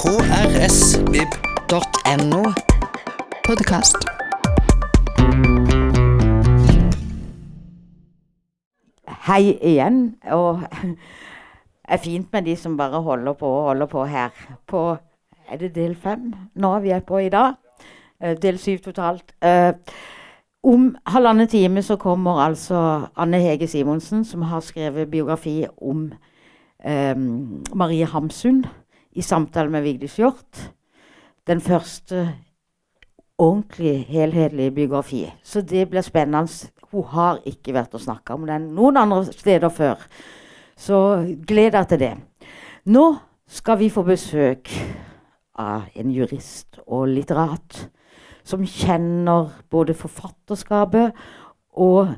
krsvib.no. Podkast. Hei igjen. Og det er fint med de som bare holder på og holder på her. På er det del fem nå vi er på i dag? Eh, del syv totalt. Eh, om halvannen time så kommer altså Anne Hege Simonsen, som har skrevet biografi om um, Marie Hamsun i samtale med Vigdis Hjorth. Den første ordentlig helhetlige biografi. Så det blir spennende. Hun har ikke vært og snakka om den noen andre steder før. Så gled deg til det. Nå skal vi få besøk av en jurist og litterat som kjenner både forfatterskapet og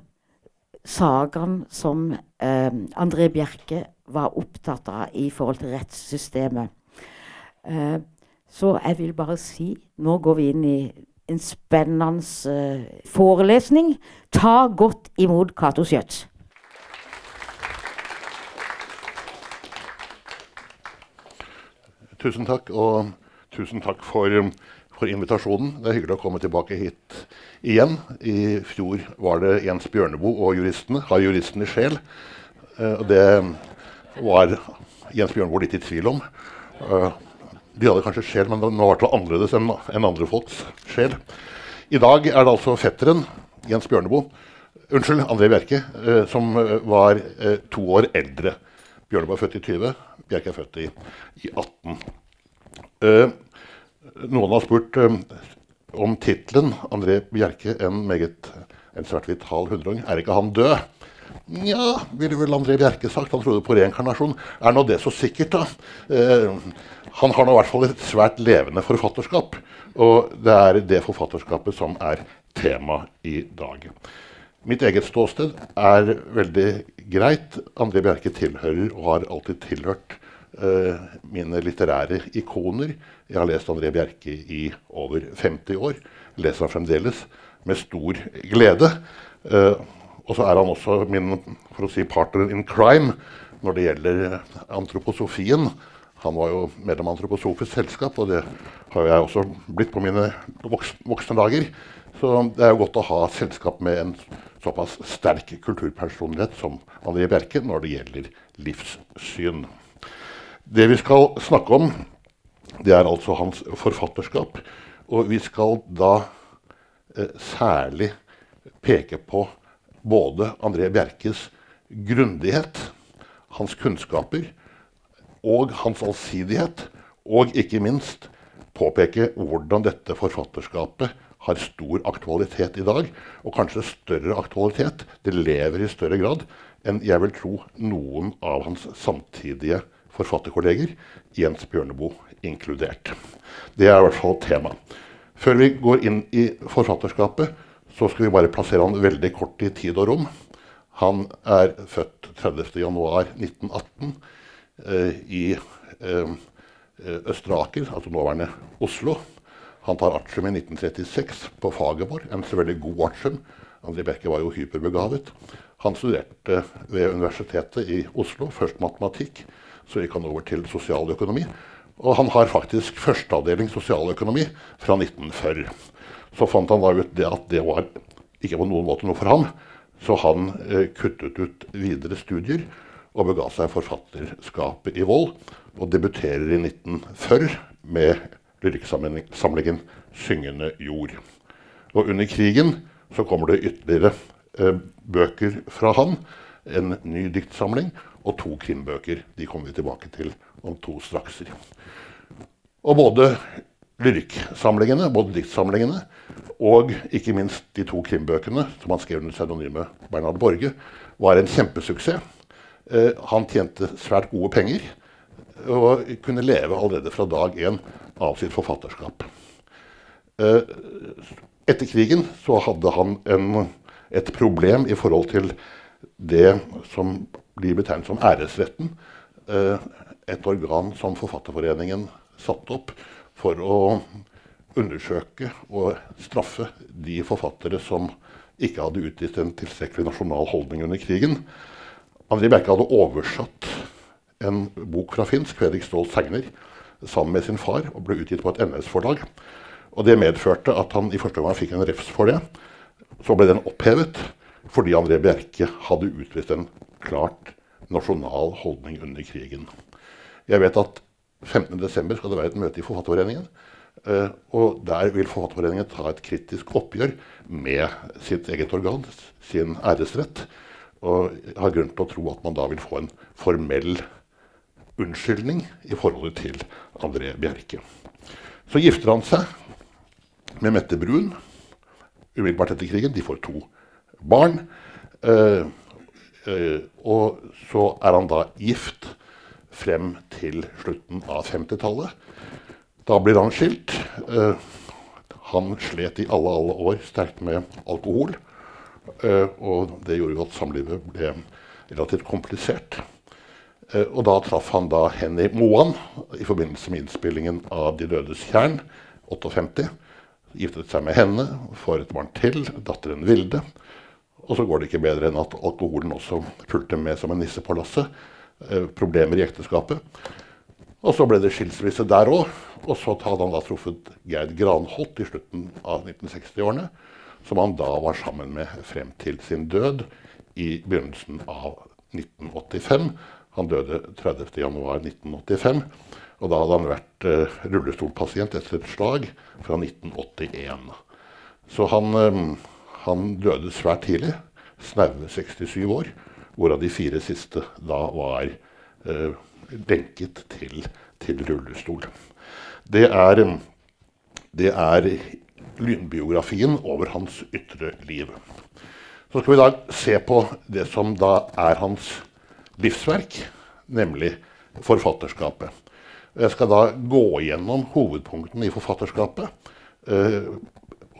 sagaen som eh, André Bjerke var opptatt av i forhold til rettssystemet. Eh, så jeg vil bare si Nå går vi inn i en spennende uh, forelesning. Ta godt imot Cato Schjøtz. Tusen takk, og tusen takk for, for, invitasjonen. Det er hyggelig å komme tilbake hit igjen. I fjor var det Jens Bjørneboe og juristene. Har juristen i sjel? Uh, det var Jens Bjørneboe litt i tvil om. De hadde kanskje sjel, men den var annerledes enn en andre folks sjel. I dag er det altså fetteren, Jens Bjørneboe, unnskyld, André Bjerke, eh, som var eh, to år eldre. Bjørneboe er født i 20, Bjerke er født i, i 18. Eh, noen har spurt eh, om tittelen 'André Bjerke, en meget en svært vital hundreåring'. Er ikke han død? Nja, ville vel André Bjerke sagt. Han trodde på reinkarnasjon. Er nå det så sikkert, da? Eh, han har nå i hvert fall et svært levende forfatterskap. Og det er det forfatterskapet som er tema i dag. Mitt eget ståsted er veldig greit. André Bjerke tilhører og har alltid tilhørt eh, mine litterære ikoner. Jeg har lest André Bjerke i over 50 år. Leser han fremdeles med stor glede. Uh, og så er han også min for å si, partner in crime når det gjelder antroposofien. Han var jo medlem av Antroposofisk selskap, og det har jeg også blitt på mine voksne dager. Så det er jo godt å ha selskap med en såpass sterk kulturpersonlighet som André Bjerke når det gjelder livssyn. Det vi skal snakke om, det er altså hans forfatterskap. Og vi skal da eh, særlig peke på både André Bjerkes grundighet, hans kunnskaper, og hans allsidighet. Og ikke minst påpeke hvordan dette forfatterskapet har stor aktualitet i dag. Og kanskje større aktualitet. Det lever i større grad enn jeg vil tro noen av hans samtidige forfatterkolleger, Jens Bjørneboe inkludert. Det er i hvert fall tema. Før vi går inn i forfatterskapet, så skal vi bare plassere han veldig kort i tid og rom. Han er født 30.1.1918 Eh, i eh, Østre Aker, altså nåværende Oslo. Han tar artium i 1936 på Fagerborg, en veldig god artium. André Bjerke var jo hyperbegavet. Han studerte ved Universitetet i Oslo, først matematikk, så gikk han over til sosialøkonomi. Og han har faktisk førsteavdeling sosialøkonomi fra 1940. Så fant han da ut det at det var ikke på noen måte noe for ham, så han eh, kuttet ut videre studier og bega seg forfatterskapet i vold. Og debuterer i 1940 med lyrikksamlingen 'Syngende jord'. Og under krigen så kommer det ytterligere eh, bøker fra han. En ny diktsamling og to krimbøker. De kommer vi tilbake til om to strakser. Og både lyrikksamlingene, både diktsamlingene og ikke minst de to krimbøkene som han skrev under pseudonymet Bernhard Borge, var en kjempesuksess. Eh, han tjente svært gode penger og kunne leve allerede fra dag én av sitt forfatterskap. Eh, etter krigen så hadde han en, et problem i forhold til det som blir betegnet som æresretten. Eh, et organ som Forfatterforeningen satte opp for å undersøke og straffe de forfattere som ikke hadde utgitt en tilstrekkelig nasjonal holdning under krigen. André Bjerke hadde oversatt en bok fra finsk, Fredrik Ståhl Segner, sammen med sin far og ble utgitt på et NS-forlag. Og Det medførte at han i første omgang fikk en refs for det. Så ble den opphevet fordi André Bjerke hadde utvist en klart nasjonal holdning under krigen. Jeg vet at 15.12. skal det være et møte i Forfatterforeningen. Uh, og der vil Forfatterforeningen ta et kritisk oppgjør med sitt eget organ, sin æresrett. Og har grunn til å tro at man da vil få en formell unnskyldning i forholdet til André Bjerke. Så gifter han seg med Mette Brun umiddelbart etter krigen. De får to barn. Eh, eh, og så er han da gift frem til slutten av 50-tallet. Da blir han skilt. Uh, han slet i alle, alle år sterkt med alkohol. og det gjorde jo at samlivet ble relativt komplisert. og da traff han da Henny Moan i forbindelse med innspillingen av De dødes tjern, 58 giftet seg med henne, får et barn til, datteren Vilde. Og så går det ikke bedre enn at alkoholen også fulgte med som en nisse på lasset. Eh, problemer i ekteskapet. Og så ble det skilsmisse der òg. Og så hadde han da truffet Gerd Granholt i slutten av 1960-årene. Som han da var sammen med frem til sin død i begynnelsen av 1985. Han døde 30.1.1985. Og da hadde han vært uh, rullestolpasient etter et slag fra 1981. Så han, um, han døde svært tidlig, snaue 67 år, hvorav de fire siste da var eh, benket til, til, rullestol. Det er, det er lynbiografien over hans ytre liv. Så skal vi da se på det som da er hans livsverk, nemlig forfatterskapet. Jeg skal da gå gjennom hovedpunktene i forfatterskapet. Eh,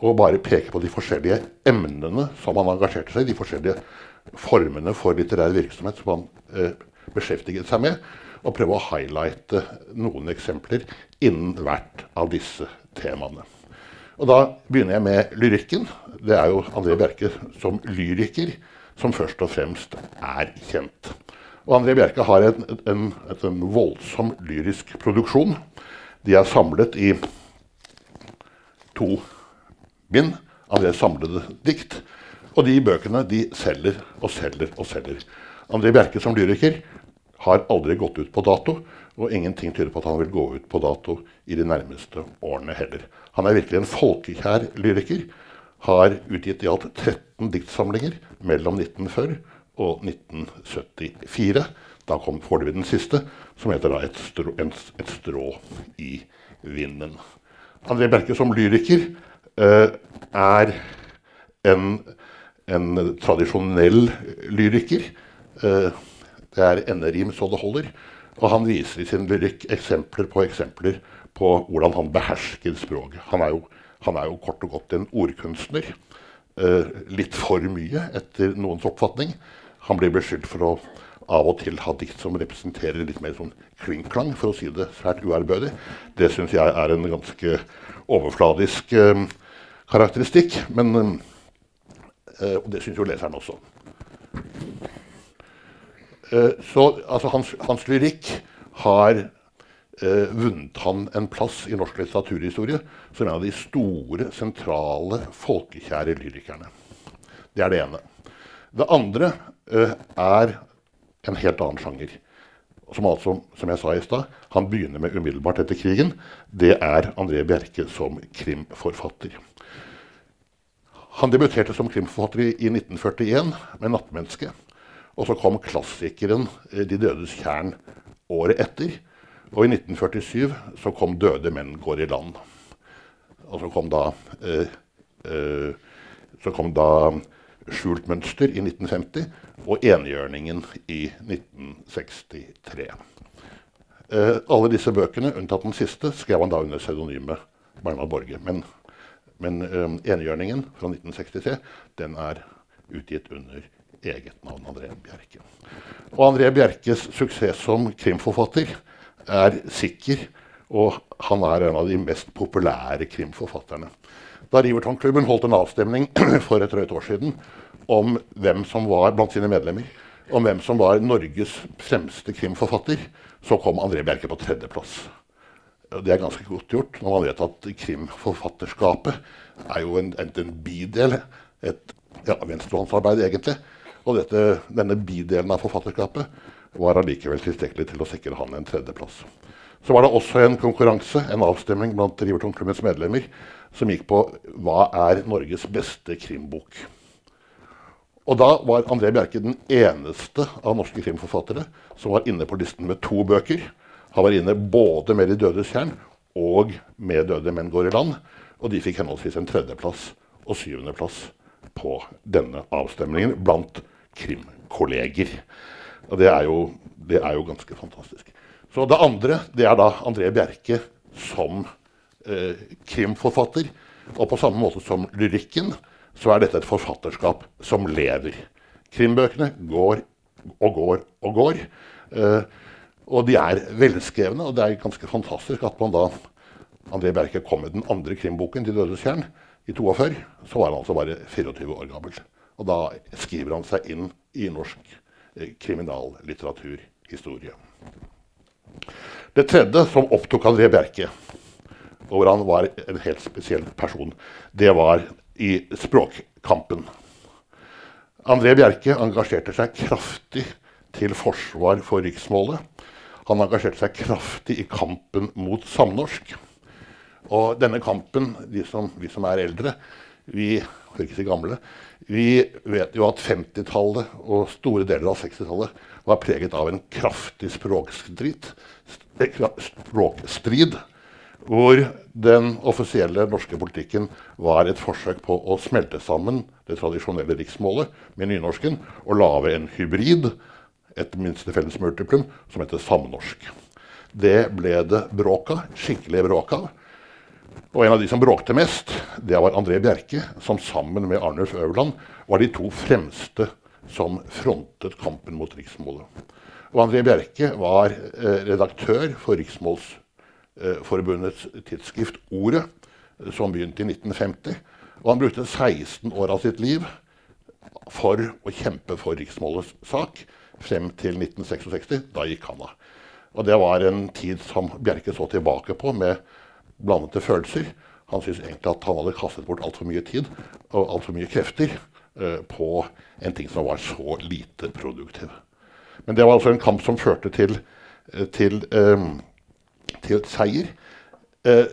og bare peke på de forskjellige emnene som han engasjerte seg i. De forskjellige formene for litterær virksomhet som han eh, beskjeftiget seg med. Og prøve å highlighte noen eksempler innen hvert av disse temaene. Og Da begynner jeg med lyrikken. Det er jo André Bjerke som lyriker som først og fremst er kjent. Og André Bjerke har en, en, en, voldsom lyrisk produksjon. De er samlet i to bind. Andrés samlede dikt. Og de bøkene de selger og selger og selger. André Bjerke som lyriker har aldri gått ut på dato. Og ingenting tyder på at han vil gå ut på dato i de nærmeste årene heller. Han er virkelig en folkekjær lyriker. Har utgitt i alt 13 diktsamlinger mellom 1940 og 1974. Da kom foreløpig den siste, som heter et strå, en, et, strå, i vinden'. André Bjerke som lyriker eh, er en, en, tradisjonell lyriker. Eh, det er enderim så det holder. Og han viser i sin lyrikk eksempler på eksempler på hvordan han behersker språket. Han er jo, han er jo kort og godt en ordkunstner. Eh, litt for mye, etter noens oppfatning. Han blir beskyldt for å av og til ha dikt som representerer litt mer sånn klingklang, for å si det svært uærbødig. Det syns jeg er en ganske overfladisk eh, karakteristikk. Men det syns jo leseren også. Eh, så altså, hans, hans, lyrikk har eh, vunnet han en plass i norsk litteraturhistorie som en av de store, sentrale, folkekjære lyrikerne. Det er det ene. Det andre er en helt annen sjanger. Som altså, som jeg sa i stad, han begynner med umiddelbart etter krigen. Det er André Bjerke som krimforfatter. Han debuterte som krimforfatter i 1941 med 'Nattmenneske'. Og så kom klassikeren eh, 'De dødes tjern' året etter. Og i 1947 så kom 'Døde menn går i land'. Og så kom da, eh, eh, så kom da skjult mønster i 1950 og enhjørningen i 1963. Eh, alle disse bøkene, unntatt den siste, skrev han da under pseudonymet Bernhard Borge. Men, men um, enhjørningen fra 1963 den er utgitt under eget navn, André Bjerke. Og André Bjerkes suksess som krimforfatter er sikker, og han er en av de mest populære krimforfatterne da Riverton-klubben holdt en avstemning for et drøyt år siden om hvem som var blant sine medlemmer, om hvem som var Norges fremste krimforfatter, så kom André Bjerke på tredjeplass. Det er ganske godt gjort når man vet at krimforfatterskapet er jo en, en, bidel, et ja, venstrehåndsarbeid egentlig. Og dette, denne bidelen av forfatterskapet var allikevel tilstrekkelig til å sikre han en tredjeplass. Så var det også en konkurranse, en avstemning blant Riverton-klubbens medlemmer, som gikk på hva er Norges beste krimbok. Og da var André Bjerke den eneste av norske krimforfattere som var inne på listen med to bøker. Han var inne både med 'De dødes tjern' og med 'Døde menn går i land'. Og de fikk henholdsvis en tredjeplass og syvendeplass på denne avstemningen blant krimkolleger. Og det er, jo, det er jo ganske fantastisk. Så det andre det er da André Bjerke som eh, krimforfatter. Og på samme måte som lyrikken så er dette et forfatterskap som lever. Krimbøkene går og går og går. Eh, og de er velskrevne, og det er ganske fantastisk at man da André Bjerke kom med den andre krimboken til 'Dødes tjern' i 42. Så var han altså bare 24 år gammel. Og da skriver han seg inn i norsk eh, kriminallitteraturhistorie. Det tredje som opptok André Bjerke, og hvor han var en helt spesiell person, det var i språkkampen. André Bjerke engasjerte seg kraftig til forsvar for riksmålet. Han engasjerte seg kraftig i kampen mot samnorsk. Og denne kampen, de som, vi som er eldre, vi får ikke si gamle, vi vet jo at 50-tallet og store deler av 60-tallet var preget av en kraftig språkstrid, språkstrid hvor den offisielle norske politikken var et forsøk på å smelte sammen det tradisjonelle riksmålet med nynorsken og lage en hybrid, et minste felles multiplum, som heter samnorsk. Det ble det bråk av, skikkelig bråk av. Og en av de som bråkte mest, det var André Bjerke, som sammen med Arnulf Øverland var de to fremste som frontet kampen mot riksmålet. Og André Bjerke var eh, redaktør for Riksmålsforbundets Eh, tidsskrift Ordet, som begynte i 1950. Og han brukte 16 år av sitt liv for å kjempe for riksmålets sak frem til 1966. Da gikk han av. Og det var en tid som Bjerke så tilbake på med blandede følelser. Han syntes egentlig at han hadde kastet bort altfor mye tid og altfor mye krefter uh, på en ting som var så lite produktiv. Men det var altså en kamp som førte til, til um, til seier. Eh,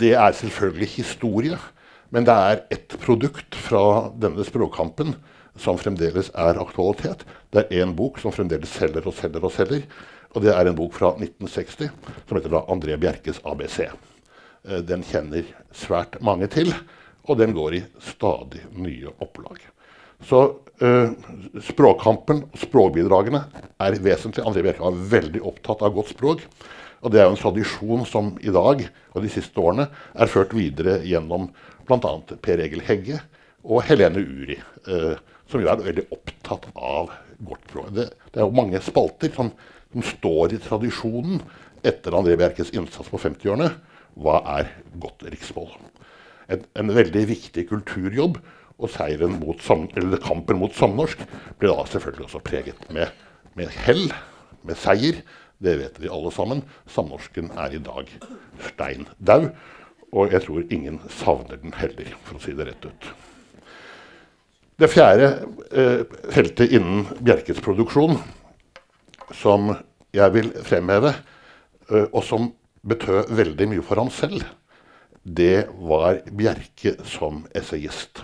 det er selvfølgelig historie, men det er ett produkt fra denne språkkampen som fremdeles er aktualitet. Det er én bok som fremdeles selger og selger og selger. Og det er en bok fra 1960 som heter da André Bjerkes ABC. Eh, den kjenner svært mange til, og den går i stadig nye opplag. Så uh, språkkampen og språkbidragene er vesentlig. André Bjerke var veldig opptatt av godt språk. Og det er jo en tradisjon som i dag og de siste årene er ført videre gjennom bl.a. Per Egil Hegge og Helene Uri, eh, som jo er veldig opptatt av godt språk. Det, det, er jo mange spalter som, som står i tradisjonen etter André Bjerkes innsats på 50-årene. Hva er godt riksmål? En, en, veldig viktig kulturjobb. Og mot, kampen mot samnorsk ble da selvfølgelig også preget med, med hell, med seier. Det vet vi alle sammen. Samnorsken er i dag stein daud. Og jeg tror ingen savner den heller, for å si det rett ut. Det fjerde eh, feltet innen Bjerkes produksjon som jeg vil fremheve, eh, og som betød veldig mye for ham selv, det var Bjerke som essayist.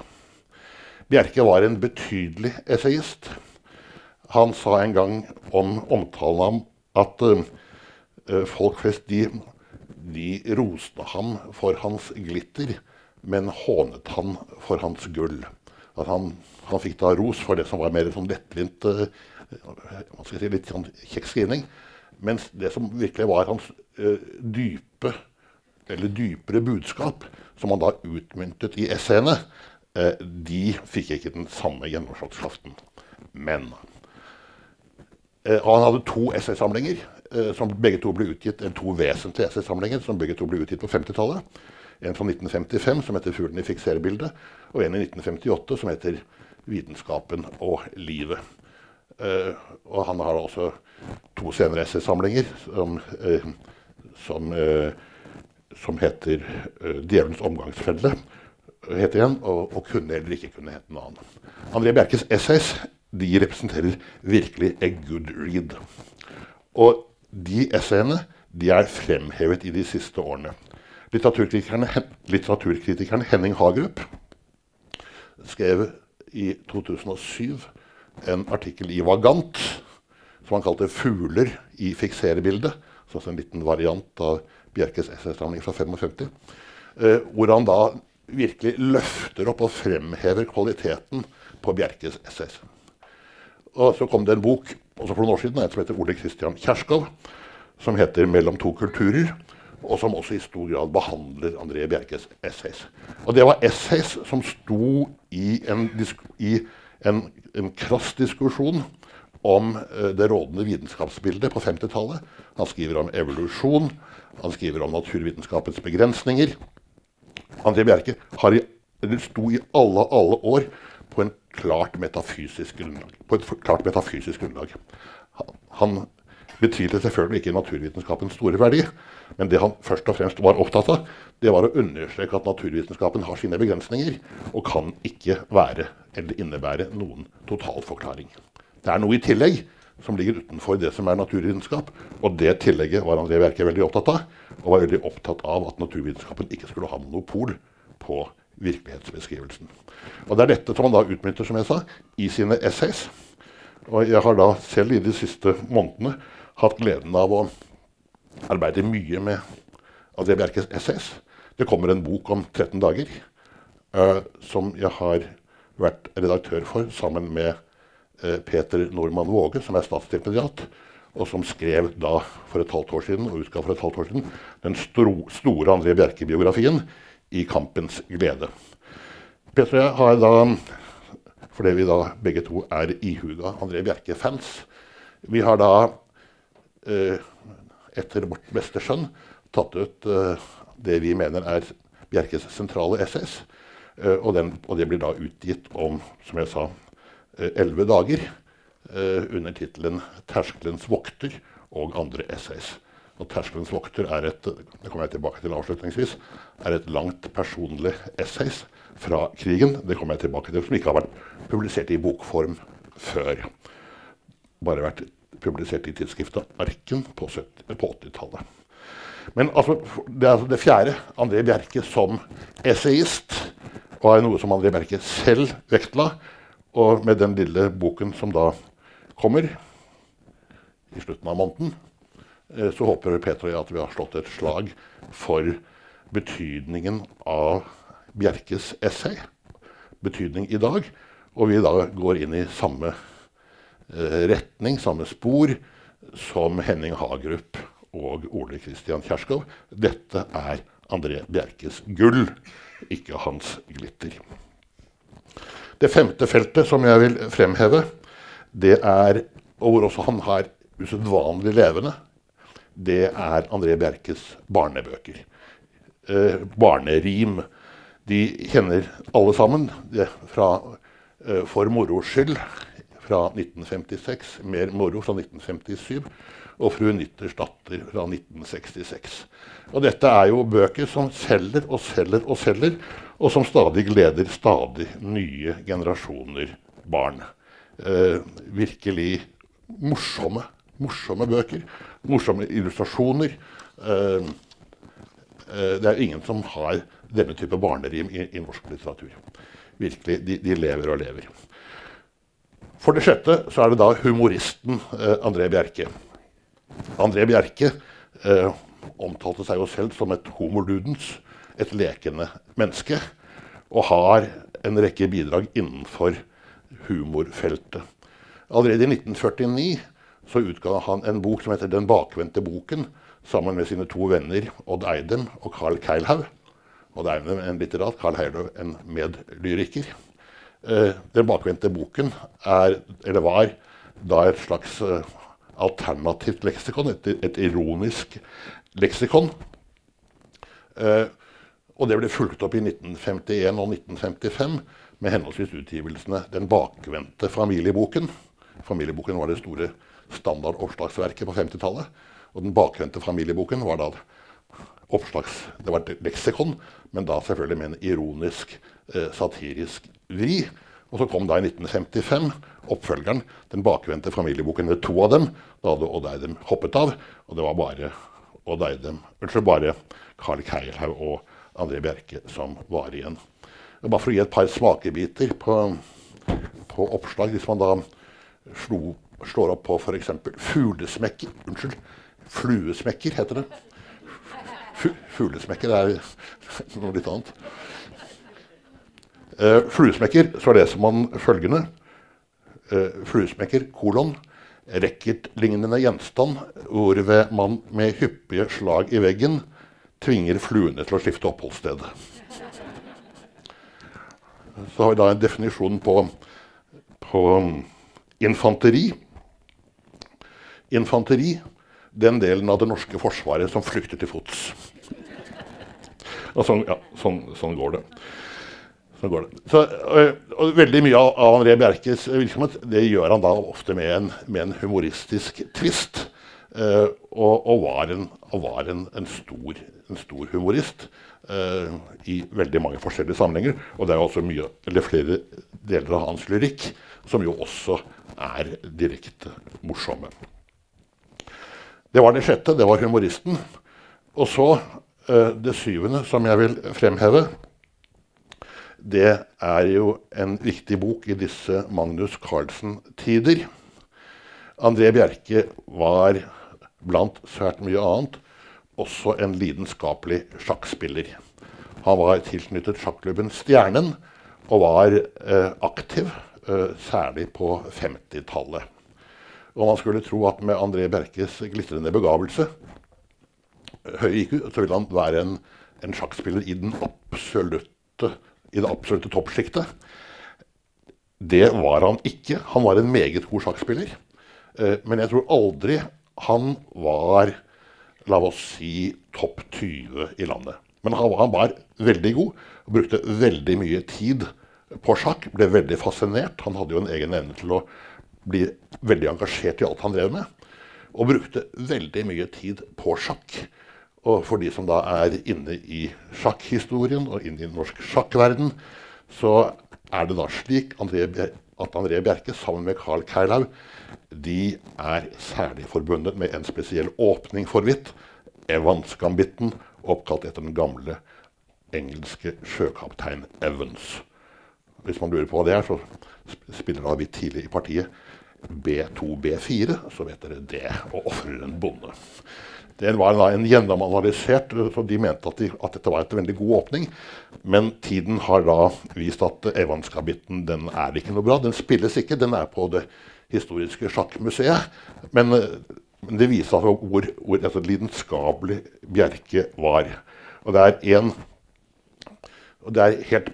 Bjerke var en betydelig essayist. Han sa en gang om omtalen av at eh, folk flest de, de, roste ham for hans glitter, men hånet han for hans gull. At han, han fikk da ros for det som var mer sånn lettvint uh, si, litt sånn kjekk skrivning. Mens det som virkelig var hans uh, dype, eller dypere budskap, som han da utmyntet i essayene, de fikk ikke den samme gjennomslagskraften. Men Eh, han hadde to essaysamlinger eh, som begge to ble utgitt, to vesentlige essaysamlinger som begge to ble utgitt på 50-tallet. En fra 1955 som heter 'Fuglen i fikserbildet', og en i 1958 som heter 'Vitenskapen og livet'. Uh, og han har også to senere essaysamlinger som, uh, som uh, som heter 'Djevelens omgangsfelle', heter igjen, og, og, kunne eller ikke kunne hete noe annet. André Bjerkes essays de representerer virkelig a good read. Og de essayene de er fremhevet i de siste årene. Litteraturkritikerne, litteraturkritikeren Henning Hagerup skrev i 2007 en artikkel i Vagant som han kalte 'Fugler i fikserebildet'. Sånn en liten variant av Bjerkes essaysamling fra 55. Eh, hvor han da virkelig løfter opp og fremhever kvaliteten på Bjerkes essays. Og så kom det en bok også for noen år siden, en som heter Ole Kristian Kjerskov, som heter 'Mellom to kulturer', og som også i stor grad behandler André Bjerkes essays. Og det var essays som sto i en, i en, en krass diskusjon om uh, det rådende vitenskapsbildet på 50-tallet. Han skriver om evolusjon, han skriver om naturvitenskapens begrensninger. André Bjerke i, sto i alle, alle år på, en klart på et klart metafysisk grunnlag. Han betvilte selvfølgelig ikke naturvitenskapens store verdi, men det han først og fremst var opptatt av, det var å understreke at naturvitenskapen har sine begrensninger og kan ikke være eller innebære noen totalforklaring. Det er noe i tillegg som ligger utenfor det som er naturvitenskap. Og det tillegget var André Bjerke veldig opptatt av. Og var veldig opptatt av at naturvitenskapen ikke skulle ha monopol på virkelighetsbeskrivelsen. Og det er dette som han da utmynter, som jeg sa, i sine essays. Og jeg har da selv i de siste månedene hatt gleden av å arbeide mye med André Bjerkes essays. Det kommer en bok om 13 dager uh, som jeg har vært redaktør for sammen med uh, Peter Normann Våge, som er statsstipendiat, og som skrev da for et halvt år siden og utga for et halvt år siden den store André Bjerke-biografien i kampens glede. Peter og jeg har da, fordi vi da begge to er ihuga André Bjerke-fans Vi har da, etter vårt beste skjønn, tatt ut eh, det vi mener er Bjerkes sentrale essays. Eh, og, den, og, det blir da utgitt om, som jeg sa, elleve dager under tittelen 'Terskelens vokter' og andre essays. Og 'Terskelens vokter' er et det kommer jeg tilbake til avslutningsvis, er et langt personlig essays fra krigen. Det kommer jeg tilbake til, som ikke har vært publisert i bokform før. Bare vært publisert i tidsskriftet Arken på, på 80-tallet. Men altså, det er altså det fjerde. André Bjerke som essayist var noe som André Bjerke selv vektla. Og med den lille boken som da kommer i slutten av måneden, Eh, så håper Peter og jeg at vi har slått et slag for betydningen av Bjerkes essay. Betydning i dag. Og vi da går inn i samme retning, samme spor, som Henning Hagerup og Ole Kristian Kjerskov. Dette er André Bjerkes gull, ikke hans glitter. Det femte feltet som jeg vil fremheve, det er, og hvor også han har usedvanlig levende, det er André Bjerkes barnebøker. Eh, barnerim. De kjenner alle sammen det fra eh, For moro skyld fra 1956, Mer moro fra 1957 og Fru Nytters datter fra 1966. Og dette er jo bøker som selger og selger og selger, og som stadig gleder stadig nye generasjoner barn. Eh, virkelig morsomme, morsomme bøker morsomme illustrasjoner. Eh, uh, det er ingen som har denne type barnerim i, i norsk litteratur. Virkelig, de, de, lever og lever. For det sjette så er det da humoristen eh, André Bjerke. André Bjerke omtalte seg jo selv som et homoludens, et lekende menneske. Og har en rekke bidrag innenfor humorfeltet. Allerede i 1949 så utga han en bok som heter 'Den bakvendte boken', sammen med sine to venner Odd Eidem og Carl Keilhaug. Odd Eidem en litterat, Carl Heilhaug en medlyriker. Eh, den bakvendte boken er, eller var da et slags uh, alternativt leksikon, et, et ironisk leksikon. Eh, og det ble fulgt opp i 1951 og 1955 med henholdsvis utgivelsene 'Den bakvendte familieboken'. Familieboken var det store standardoppslagsverket på 50-tallet. Og den bakvendte familieboken var da oppslags, det var et leksikon, men da selvfølgelig med en ironisk, eh, satirisk vri. Og så kom da i 1955 oppfølgeren, den bakvendte familieboken med to av dem. Da hadde Odd Eidem hoppet av, og det var bare Odd Eidem, unnskyld, bare Carl Keilhaug og André Bjerke som var igjen. Bare for å gi et par smakebiter på, på oppslag Hvis man da slo, slår opp på f.eks. fuglesmekker Unnskyld, fluesmekker heter det. Fu, fuglesmekker er noe litt annet. Uh, fluesmekker, så leser man følgende. Eh, fluesmekker, kolon. Racketlignende gjenstand hvorved man med hyppige slag i veggen tvinger fluene til å skifte oppholdssted. Så har vi da en definisjon på, på infanteri. Infanteri, den delen av det norske forsvaret som flykter til fots. Og sånn, ja, sånn, sånn går det. Sånn går det. Så, og, veldig mye av, André Bjerkes virksomhet det gjør han da ofte med en, med en humoristisk tvist. Uh, og, og, var, en, og var en, en, stor, en, stor, humorist uh, i veldig mange forskjellige sammenhenger. Og det er også mye, flere deler av hans lyrikk som jo også er direkte morsomme. Det var det sjette. Det var humoristen. Og så uh, det syvende, som jeg vil fremheve. Det er jo en viktig bok i disse Magnus Carlsen-tider. André Bjerke var blant svært mye annet også en lidenskapelig sjakkspiller. Han var tilknyttet sjakklubben Stjernen og var eh, aktiv Eh, særlig på 50-tallet. Og man skulle tro at med André Bjerkes glitrende begavelse, høy IQ, så ville han være en, en sjakkspiller i, den absolutte, i det absolutte toppsjiktet. Det var han ikke. Han var en meget god sjakkspiller. Eh, men jeg tror aldri han var la oss si topp 20 i landet. Men han, han var veldig god brukte veldig mye tid på sjakk. Ble veldig fascinert. Han hadde jo en egen evne til å bli veldig engasjert i alt han drev med. Og brukte veldig mye tid på sjakk. Og for de som da er inne i sjakkhistorien og inne i norsk sjakkverden, så er det da slik André, at André Bjerke sammen med Carl Keilhaug de er særlig forbundet med en spesiell åpning for hvitt. Evans-gambitten, oppkalt etter den gamle engelske sjøkaptein Evans hvis man lurer på hva det er, så spiller da vi tidlig i partiet B2-B4, så vet dere det, og ofrer en bonde. Det var da en gjennomanalysert, så de mente at, de, at, dette var et veldig god åpning. Men tiden har da vist at Evanskabitten den er ikke noe bra. Den spilles ikke. Den er på det historiske sjakkmuseet. Men, men det viser altså hvor, hvor altså, lidenskapelig Bjerke var. Og det er en og det er helt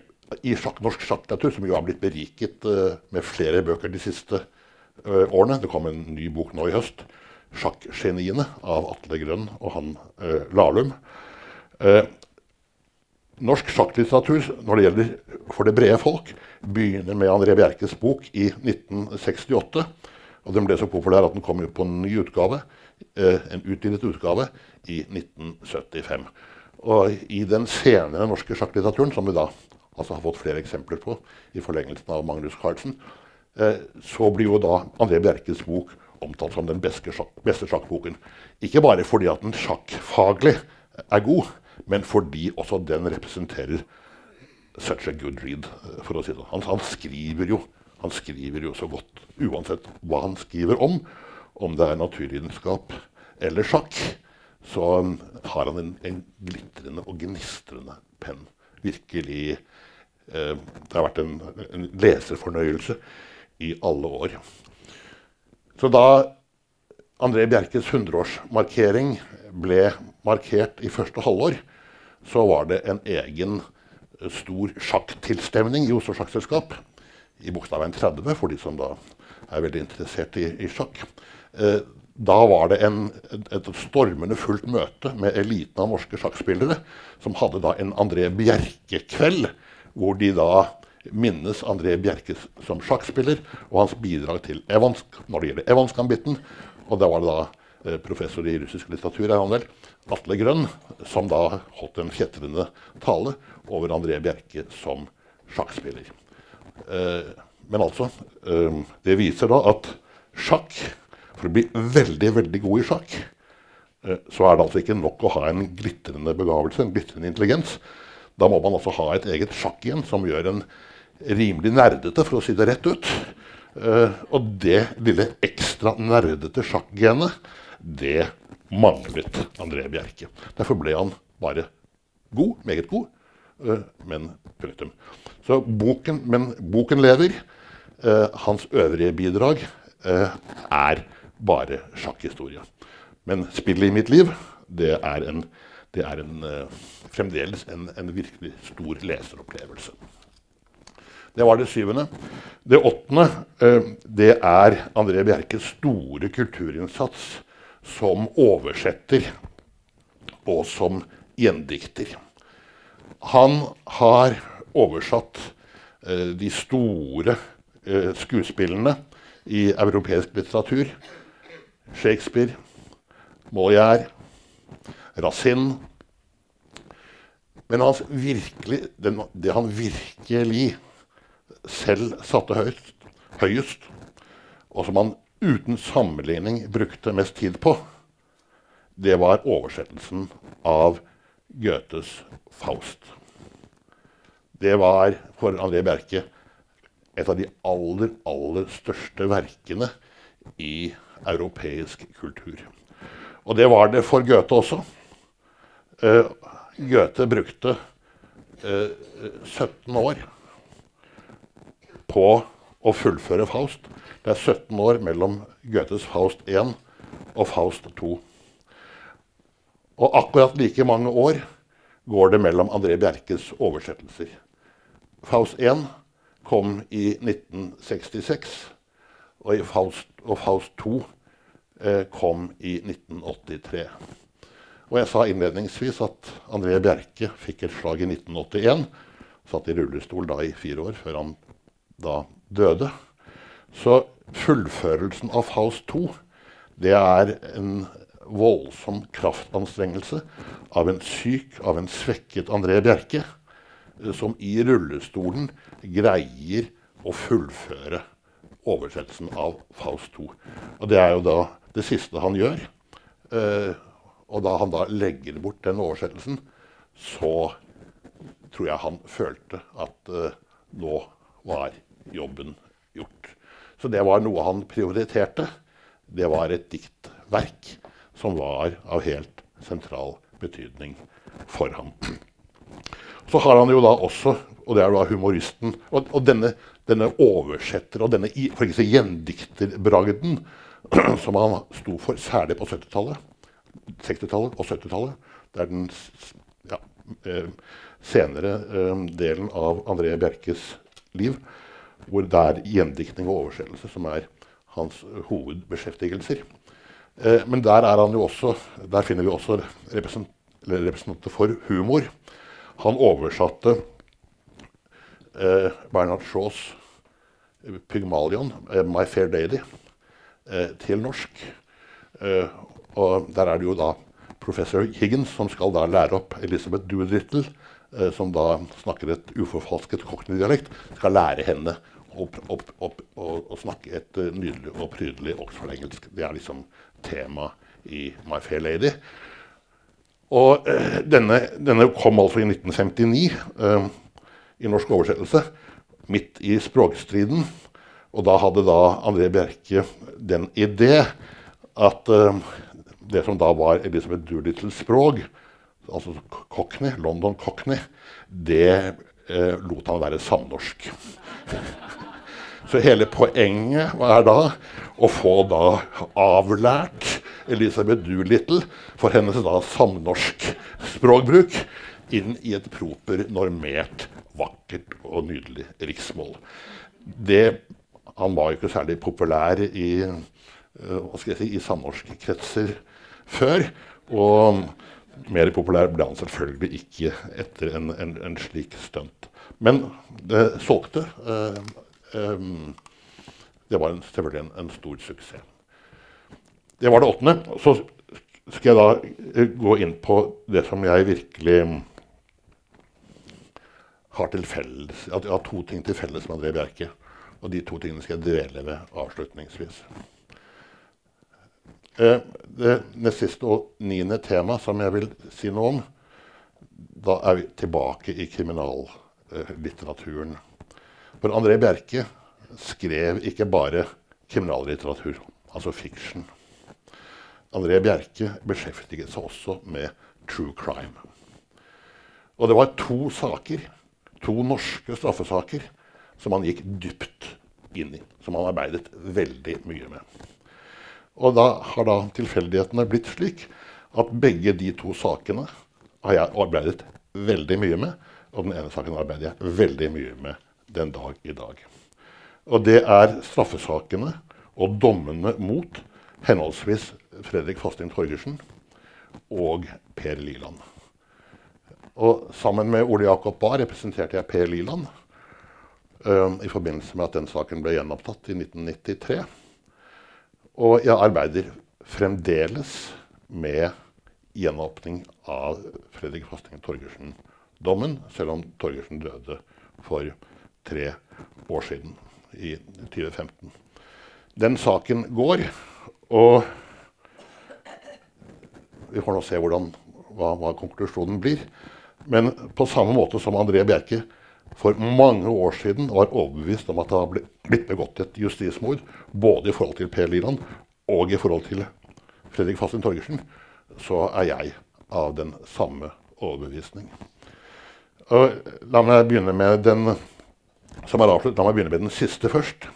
i sjakk, norsk sjakklitteratur, som jo har blitt beriket uh, med flere bøker de siste uh, årene. Det kom en ny bok nå i høst, 'Sjakkgeniene' av Atle Grønn og han eh, Lahlum. norsk sjakklitteratur når det gjelder for det brede folk, begynner med André Bjerkes bok i 1968. Og den ble så populær at den kom ut på en ny utgave, en utvidet utgave i 1975. Og i den senere norske sjakklitteraturen, som vi da altså har fått flere eksempler på i forlengelsen av Magnus Carlsen, eh, så blir jo da André Bjerkes bok omtalt som den beste, sjakk, beste sjakkboken. Ikke bare fordi at den sjakkfaglig er god, men fordi også den representerer such a good read, eh, for å si det han, han, skriver jo, han skriver jo så godt, uansett hva han skriver om. Om det er naturvitenskap eller sjakk, så har han en, en glitrende og gnistrende penn. Virkelig Eh, det har vært en, en, leserfornøyelse i alle år. Så da André Bjerkes 100-årsmarkering ble markert i første halvår, så var det en egen eh, stor sjakktilstemning i Oslo Sjakkselskap. I Bogstadveien 30, for de som da er veldig interessert i, i sjakk. Eh, da var det en, et stormende fullt møte med eliten av norske sjakkspillere, som hadde da en André Bjerke-kveld hvor de da minnes André Bjerke som sjakkspiller og hans bidrag til Evansk når det gjelder Evansk-ambitten. Og da var det da eh, professor i russisk litteratur, er han vel, Atle Grønn, som da holdt en kjetrende tale over André Bjerke som sjakkspiller. Eh, men altså eh, Det viser da at sjakk For å bli veldig, veldig god i sjakk, så er det altså ikke nok å ha en glitrende begavelse, en glitrende intelligens. Da må man altså ha et eget sjakk igjen som gjør en rimelig nerdete, for å si det rett ut. Uh, og det lille ekstra nerdete sjakkgenet, det manglet André Bjerke. Derfor ble han bare god, meget god, uh, men punktum. Så boken, men boken lever. Uh, hans øvrige bidrag er bare sjakkhistorie. Men spillet i mitt liv, det er, en, det er en, fremdeles en, en virkelig stor leseropplevelse. Det var det syvende. Det åttende eh, det er André Bjerkes store kulturinnsats som oversetter og som gjendikter. Han har oversatt eh, de store eh, skuespillene i europeisk litteratur. Shakespeare, Molière, Racine. Men virkelig, det han virkelig selv satte høyest, høyest, og som han uten sammenligning brukte mest tid på, det var oversettelsen av Goethes Faust. Det var for André Bjerke et av de aller, aller største verkene i europeisk kultur. Og det var det for Goethe også. Uh, Goethe brukte uh, eh, 17 år på å fullføre Faust. Det er 17 år mellom Goethes Faust 1 og Faust 2. Og akkurat like mange år går det mellom André Bjerkes oversettelser. Faust 1 kom i 1966, og, Faust, og Faust 2 eh, kom i 1983. Og jeg sa innledningsvis at André Bjerke fikk et slag i 1981. Satt i rullestol da i fire år før han da døde. Så fullførelsen av Faust 2 det er en voldsom kraftanstrengelse av en syk, av en svekket André Bjerke, eh, som i rullestolen greier å fullføre oversettelsen av Faust 2. Og det er jo da det siste han gjør. Eh, og da han da legger bort den oversettelsen, så tror jeg han følte at eh, nå var jobben gjort. Så det var noe han prioriterte. Det var et diktverk som var av helt sentral betydning for ham. Så har han jo da også, og det er da humoristen Og, og denne, denne, oversetter og denne for ikke si, gjendikterbragden som han sto for, særlig på 70-tallet, 60-tallet og 70-tallet. Det er den ja, eh, senere eh, delen av André Bjerkes liv hvor det er gjendiktning og oversettelse som er hans hovedbeskjeftigelser. Eh, men der, også, der, finner vi også represent, representanter for humor. Han oversatte eh, Bernhard Shaws eh, Pygmalion, eh, 'My Fair Lady', eh, til norsk. Eh, og der er det jo da professor Higgins som skal da lære opp Elizabeth Doolittle som da snakker et uforfalsket cockney-dialekt, skal lære henne å, å, og, og, snakke et uh, nydelig og prydelig Oxford-engelsk. Det er liksom tema i My Fair Lady. Og uh, denne, denne, kom altså i 1959 uh, i norsk oversettelse, midt i språkstriden. Og da hadde da André Bjerke den idé at det som da var Elisabeth Doolittles språk, altså Cockney, London Cockney, det eh, lot han være samnorsk. Så hele poenget er da å få da avlært Elisabeth Doolittle for hennes da samnorsk språkbruk inn i et proper, normert, vakkert og nydelig riksmål. Det, han var jo ikke særlig populær i, uh, si, i samnorske kretser før. Og mer populær ble han selvfølgelig ikke etter en, en, en slik stunt. Men det solgte. Eh, eh, det var en, selvfølgelig en, en, stor suksess. Det var det åttende. Så skal jeg da eh, gå inn på det som jeg virkelig har til felles. At jeg har to ting til felles med André Bjerke. Og de to tingene skal jeg dvele ved avslutningsvis. Eh, det nest siste og niende tema som jeg vil si noe om, da er vi tilbake i kriminallitteraturen. For André Bjerke skrev ikke bare kriminallitteratur, altså fiction. André Bjerke beskjeftiget seg også med true crime. Og det var to saker, to norske straffesaker, som han gikk dypt inn i. Som han arbeidet veldig mye med. Og da har da tilfeldighetene blitt slik at begge de to sakene har jeg arbeidet veldig mye med. Og den ene saken arbeider jeg veldig mye med den dag i dag. Og det er straffesakene og dommene mot henholdsvis Fredrik Fasting Torgersen og Per Liland. Og sammen med Ole Jakob Bae representerte jeg Per Liland uh, i forbindelse med at den saken ble gjenopptatt i 1993. Og jeg arbeider fremdeles med gjenåpning av Fredrik Fasting Torgersen-dommen, selv om Torgersen døde for tre år siden, i 2015. Den saken går, og vi får nå se hvordan, hva, hva, konklusjonen blir. Men på samme måte som André Bjerke for mange år siden var overbevist om at det har blitt begått et justismord, både i forhold til Per Liland og i forhold til Fredrik Fastin Torgersen, så er jeg av den samme overbevisning. Og la meg begynne med den som er avsluttet. La meg begynne med den siste først.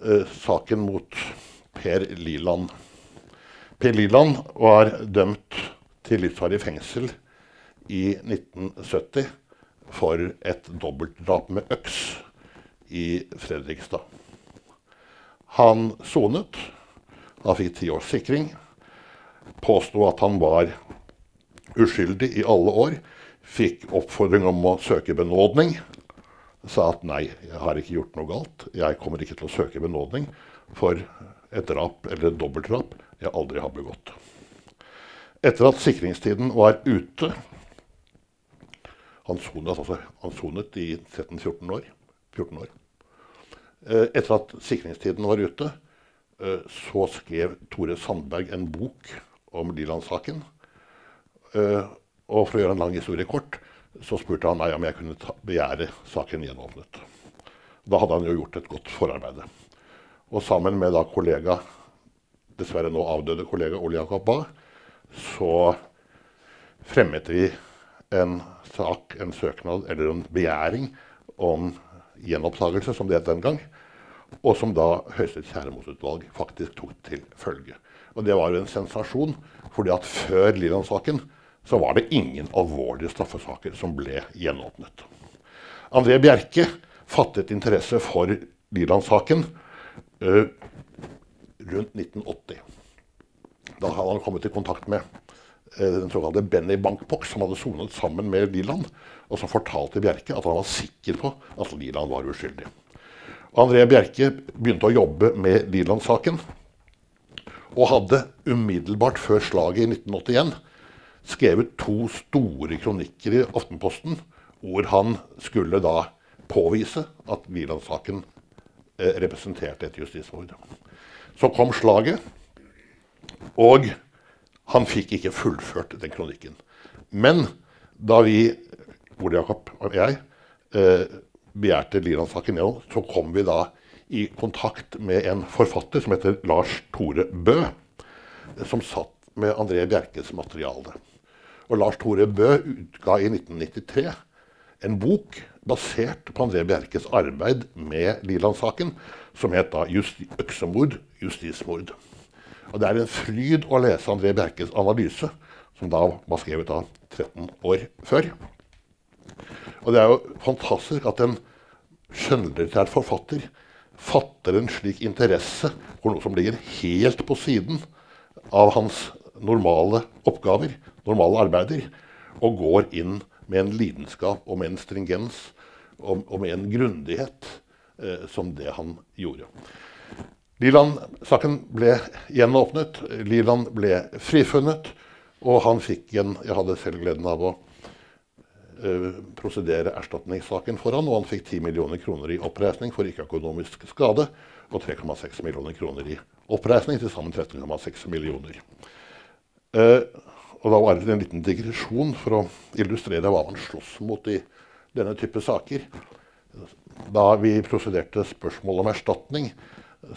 Eh, saken mot Per Liland. Per Liland var dømt til livsvarig fengsel i 1970 for et dobbeltdrap med øks i Fredrikstad. Han sonet. Han fikk ti års sikring. Påsto at han var uskyldig i alle år. Fikk oppfordring om å søke benådning. Sa at nei, jeg har ikke gjort noe galt. Jeg kommer ikke til å søke benådning for et drap eller et dobbeltdrap jeg aldri har begått. Etter at sikringstiden var ute Han sonet, altså, han sonet i 13-14 år. 14 år. Eh, etter at sikringstiden var ute, eh, så skrev Tore Sandberg en bok om Liland-saken. Eh, og for å gjøre en lang historie kort, så spurte han meg om jeg kunne begjære saken gjenåpnet. Da hadde han jo gjort et godt forarbeid. Og sammen med da kollega dessverre nå avdøde kollega Ole Jakob Bae, så fremmet vi en sak, en søknad eller en begjæring om gjenopptakelse, som det het den gang. Og som da Høyesteretts kjæremotutvalg faktisk tok til følge. Og det var jo en sensasjon, fordi at før Liland-saken så var det ingen alvorlige straffesaker som ble gjenåpnet. André Bjerke fattet interesse for Liland-saken uh, rundt 1980. Da hadde han kommet i kontakt med uh, den såkalte Benny Bankbox, som hadde sonet sammen med Liland, og som fortalte Bjerke at han var sikker på at Liland var uskyldig. André Bjerke begynte å jobbe med Liland-saken, og hadde umiddelbart før slaget i 1981 skrevet to store kronikker i Aftenposten, hvor han skulle da påvise at Wieland-saken eh, representerte et justismord. Så kom slaget, og han fikk ikke fullført den kronikken. Men da vi, Ole Jakob og jeg, eh, begjærte Liland-saken gjennom, så kom vi da i kontakt med en forfatter som heter Lars Tore Bø, som satt med André Bjerkes materiale. Og Lars Tore Bø utga i 1993 en bok basert på André Bjerkes arbeid med Liland-saken, som het da justi 'Øksemord justismord'. Og Det er en fryd å lese André Bjerkes analyse, som da var skrevet da 13 år før. Og det er jo fantastisk at en skjønnlitterær forfatter fatter en slik interesse for noe som ligger helt på siden av hans normale oppgaver, normale arbeider, og går inn med en lidenskap og med en stringens og, og med en grundighet eh, som det han gjorde. Liland-saken ble gjenåpnet. Liland ble frifunnet. Og han fikk en Jeg hadde selv gleden av å uh, prosedere erstatningssaken for han, og han fikk 10 millioner kroner i oppreisning for ikke-økonomisk skade og 3,6 millioner kroner i oppreisning, til sammen 13,6 millioner. Uh, og da var det en liten digresjon for å illustrere hva man slåss mot i denne type saker. Da vi prosederte spørsmål om erstatning,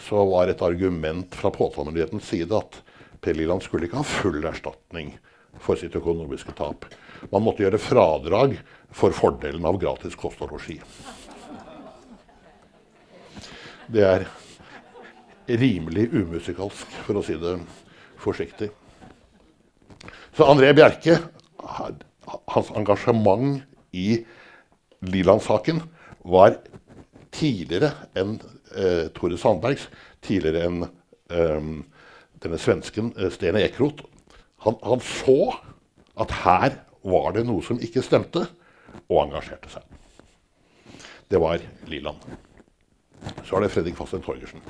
så var et argument fra påtalemyndighetens side at Per Liland skulle ikke ha full erstatning for sitt økonomiske tap. Man måtte gjøre fradrag for fordelen av gratis kost og losji. Det er rimelig umusikalsk, for å si det forsiktig. Så André Bjerke, hans engasjement i Liland-saken var tidligere enn eh, Tore Sandbergs, tidligere enn eh, denne svensken eh, Stene Ekeroth. Han, han, så at her var det noe som ikke stemte, og engasjerte seg. Det var Liland. Så er det Fredrik Fasten Torgersen.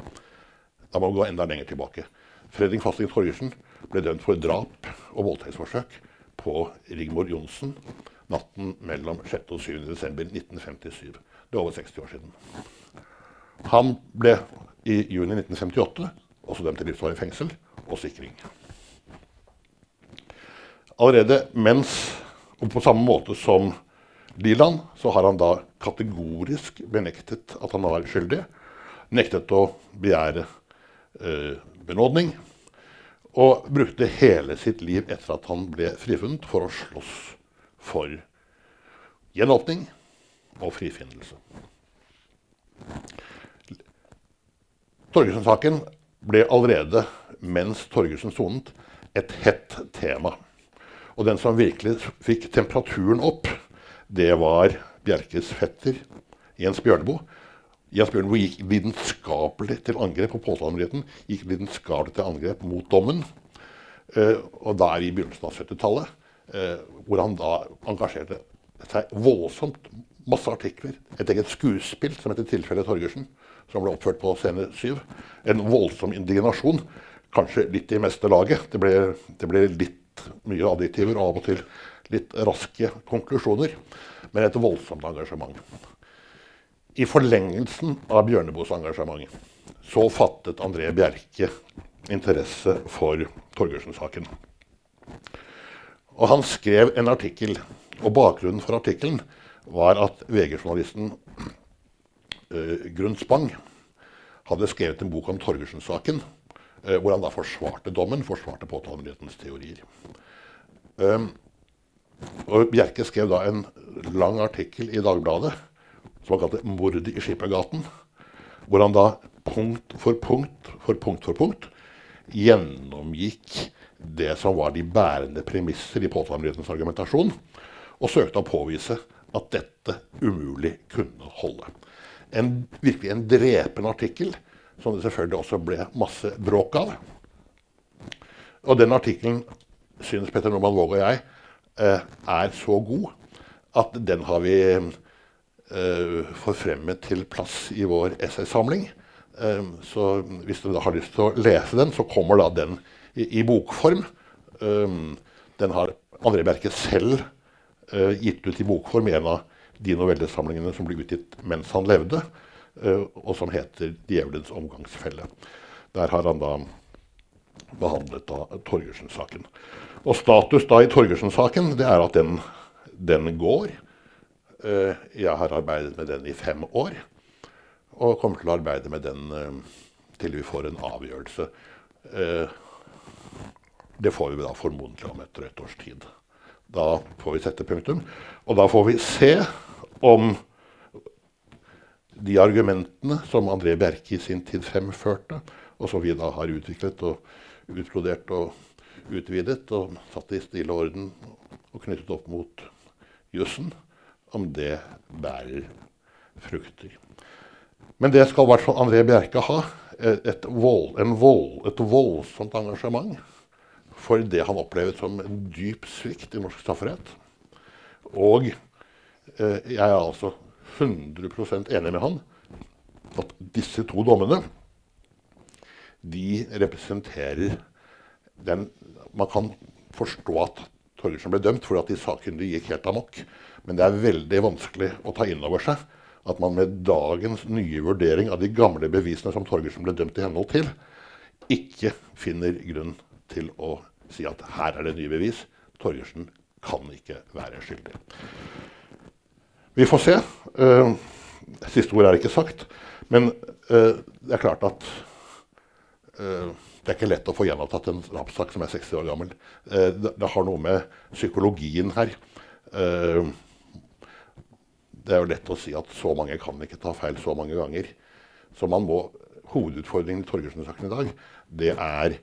Da må vi gå enda lenger tilbake. Fredrik Fasting Torgersen ble dømt for drap og voldtektsforsøk på Rigmor Johnsen natten mellom 6. og 7. desember 1957. Det er over 60 år siden. Han ble i juni 1958 også dømt til livsvarig fengsel og sikring. Allerede mens, og på samme måte som Liland, så har han da kategorisk benektet at han var skyldig. Nektet å begjære eh, benådning. Og brukte hele sitt liv etter at han ble frifunnet, for å slåss for gjenåpning og frifinnelse. Torgersen-saken ble allerede mens Torgersen sonet, et hett tema. Og den som virkelig fikk temperaturen opp, det var Bjerkes fetter Jens Bjørneboe. Jens Bjørneboe gikk lidenskapelig til angrep på påtalemyndigheten. Gikk lidenskapelig til angrep mot dommen. Eh, og da i begynnelsen av 70-tallet, uh, eh, hvor han da engasjerte seg voldsomt. Masse artikler. Et eget skuespill som heter 'Tilfellet Torgersen', som ble oppført på scene 7. En voldsom indignasjon. Kanskje litt i meste laget. Det ble, det ble litt mye adjektiver og av og til litt raske konklusjoner. Men et voldsomt engasjement. I forlengelsen av Bjørneboes engasjement så fattet André Bjerke interesse for Torgersen-saken. Og han skrev en artikkel, og bakgrunnen for artikkelen var at VG-journalisten uh, Grunn Spang hadde skrevet en bok om Torgersen-saken, uh, hvor han da forsvarte dommen, forsvarte påtalemyndighetens teorier. Um, og Bjerke skrev da en lang artikkel i Dagbladet som han kalte 'Mordet i Skippergaten', hvor han da punkt for punkt for punkt for punkt gjennomgikk det som var de bærende premisser i påtalemyndighetens argumentasjon, og søkte å påvise at dette umulig kunne holde. En, virkelig en drepende artikkel, som det selvfølgelig også ble masse bråk av. Og den artikkelen synes Petter Normann Våg og jeg eh, er så god at den har vi forfremmet til plass i vår essaysamling. Um, så hvis dere har lyst til å lese den, så kommer da den i, i bokform. Um, den har André Bjerke selv gitt ut i bokform i en av de novellesamlingene som ble utgitt mens han levde, og som heter 'Djevelens omgangsfelle'. Der har han da behandlet da Torgersen-saken. Og status da i Torgersen-saken det er at den, den går. Eh, jeg har arbeidet med den i fem år, og kommer til å arbeide med den eh, til vi får en avgjørelse. Eh, det får vi da formodentlig om etter et års tid. Da får vi sette punktum. Og da får vi se om de argumentene som André Bjerke i sin tid fremførte, og som vi da har utviklet og utbrodert og utvidet og satt i stille orden og knyttet opp mot jussen, om det bærer frukter. Men det skal i hvert fall André Bjerke ha. Et, vold, vold, et voldsomt engasjement for det han opplevet som en dyp svikt i norsk strafferett. Og eh, jeg er altså 100% enig med han at disse to dommene de representerer den Man kan forstå at Torgersen ble dømt fordi at de sakkyndige gikk helt amok. Men det er veldig vanskelig å ta inn over seg at man med dagens nye vurdering av de gamle bevisene som Torgersen ble dømt i henhold til, ikke finner grunn til å si at her er det nye bevis. Torgersen kan ikke være skyldig. Vi får se. Uh, siste ord er ikke sagt. Men uh, det er klart at uh, det er ikke lett å få gjenopptatt en drapssak som er 60 år gammel. Det, det, har noe med psykologien her. Det er jo lett å si at så mange kan ikke ta feil så mange ganger. Så man må, hovedutfordringen i Torgersen-saken i dag det er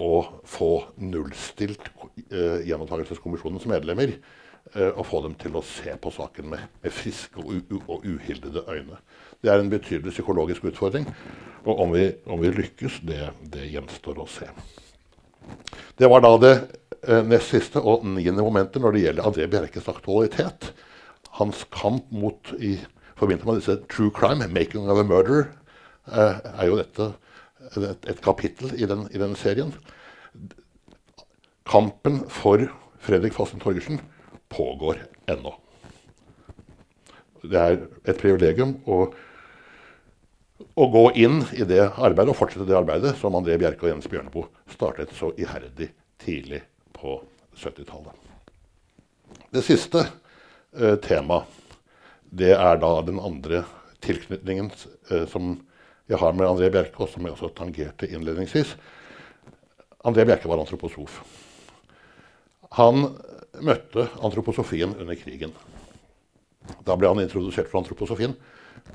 å få nullstilt eh, Gjenopptakelseskommisjonens medlemmer. Eh, og få dem til å se på saken med, med friske og, og, uhildede øyne. Det er en betydelig psykologisk utfordring. Og om vi, om vi lykkes, det, det, gjenstår å se. Det var da det eh, nest siste og niende momentet når det gjelder André Bjerkes aktualitet. Hans kamp mot i forbindelse med disse true crime, 'making of a Murderer', er jo dette et, et kapittel i den, i den, serien. Kampen for Fredrik Fasten Torgersen pågår ennå. Det er et privilegium å, å, gå inn i det arbeidet og fortsette det arbeidet som André Bjerke og Jens Bjørneboe startet så iherdig tidlig på 70-tallet. Det siste eh, temaet det er da den andre tilknytningen eh, som jeg har med André Bjerke, som jeg også tangerte innledningsvis. André Bjerke var antroposof. Han møtte antroposofien under krigen. Da ble han introdusert for antroposofien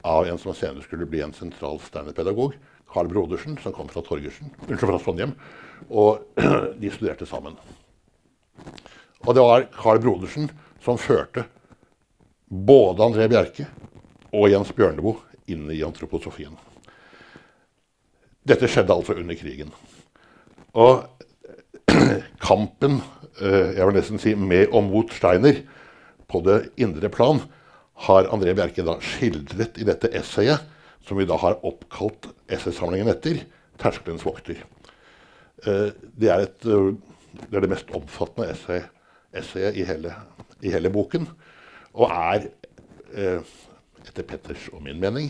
av en som senere skulle bli en sentral steinerpedagog, Carl Brodersen, som kom fra unnskyld, fra Trondheim. Og de studerte sammen. Og det var Carl Brodersen som førte både André Bjerke og Jens Bjørneboe inn i antroposofien. Dette skjedde altså under krigen. Og kampen eh, jeg vil nesten si med og mot Steiner på det indre plan har André Bjerke da skildret i dette essayet, som vi da har oppkalt essaysamlingen etter, 'Terskelens vokter'. Eh, det, er et, eh, det, er det mest omfattende essay, essayet i hele, i hele, boken, og er, etter Petters og min mening,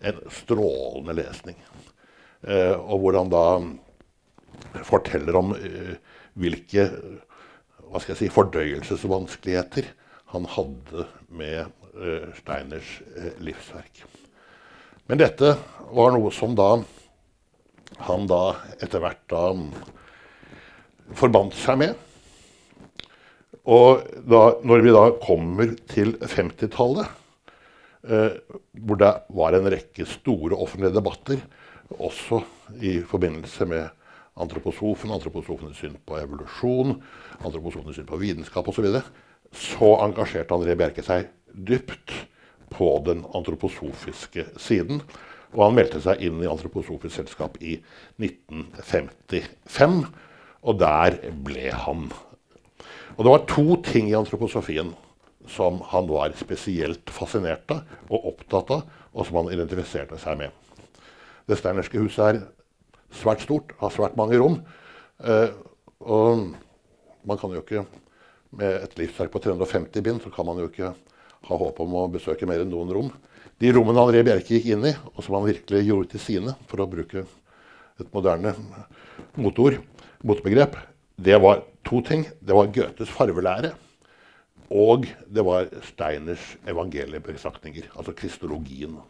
en strålende lesning. Eh, og hvor han da forteller om eh, hvilke hva skal jeg si, fordøyelsesvanskeligheter han hadde med eh, Steiners livsverk. Men dette var noe som da han da etter hvert da forbandt seg med. Og da, når vi da kommer til 50-tallet, eh, hvor det var en rekke store offentlige debatter også i forbindelse med antroposofen, antroposofenes syn på evolusjon, antroposofenes syn på vitenskap osv., så, videre, så engasjerte André Bjerke seg dypt på den antroposofiske siden. Og han meldte seg inn i Antroposofisk selskap i 1955. Og der ble han. Og det var to ting i antroposofien som han var spesielt fascinert av og opptatt av, og som han identifiserte seg med. Det Steinerske huset er svært stort, har svært mange rom. Eh, og man kan jo ikke Med et livsverk på 350 bind så kan man jo ikke ha håp om å besøke mer enn noen rom. De rommene André Bjerke gikk inn i, og som han virkelig gjorde til sine, for å bruke et moderne motord, motbegrep, det var to ting. Det var Goethes farvelære. Og det var Steiners evangeliebetraktninger, altså kristologien.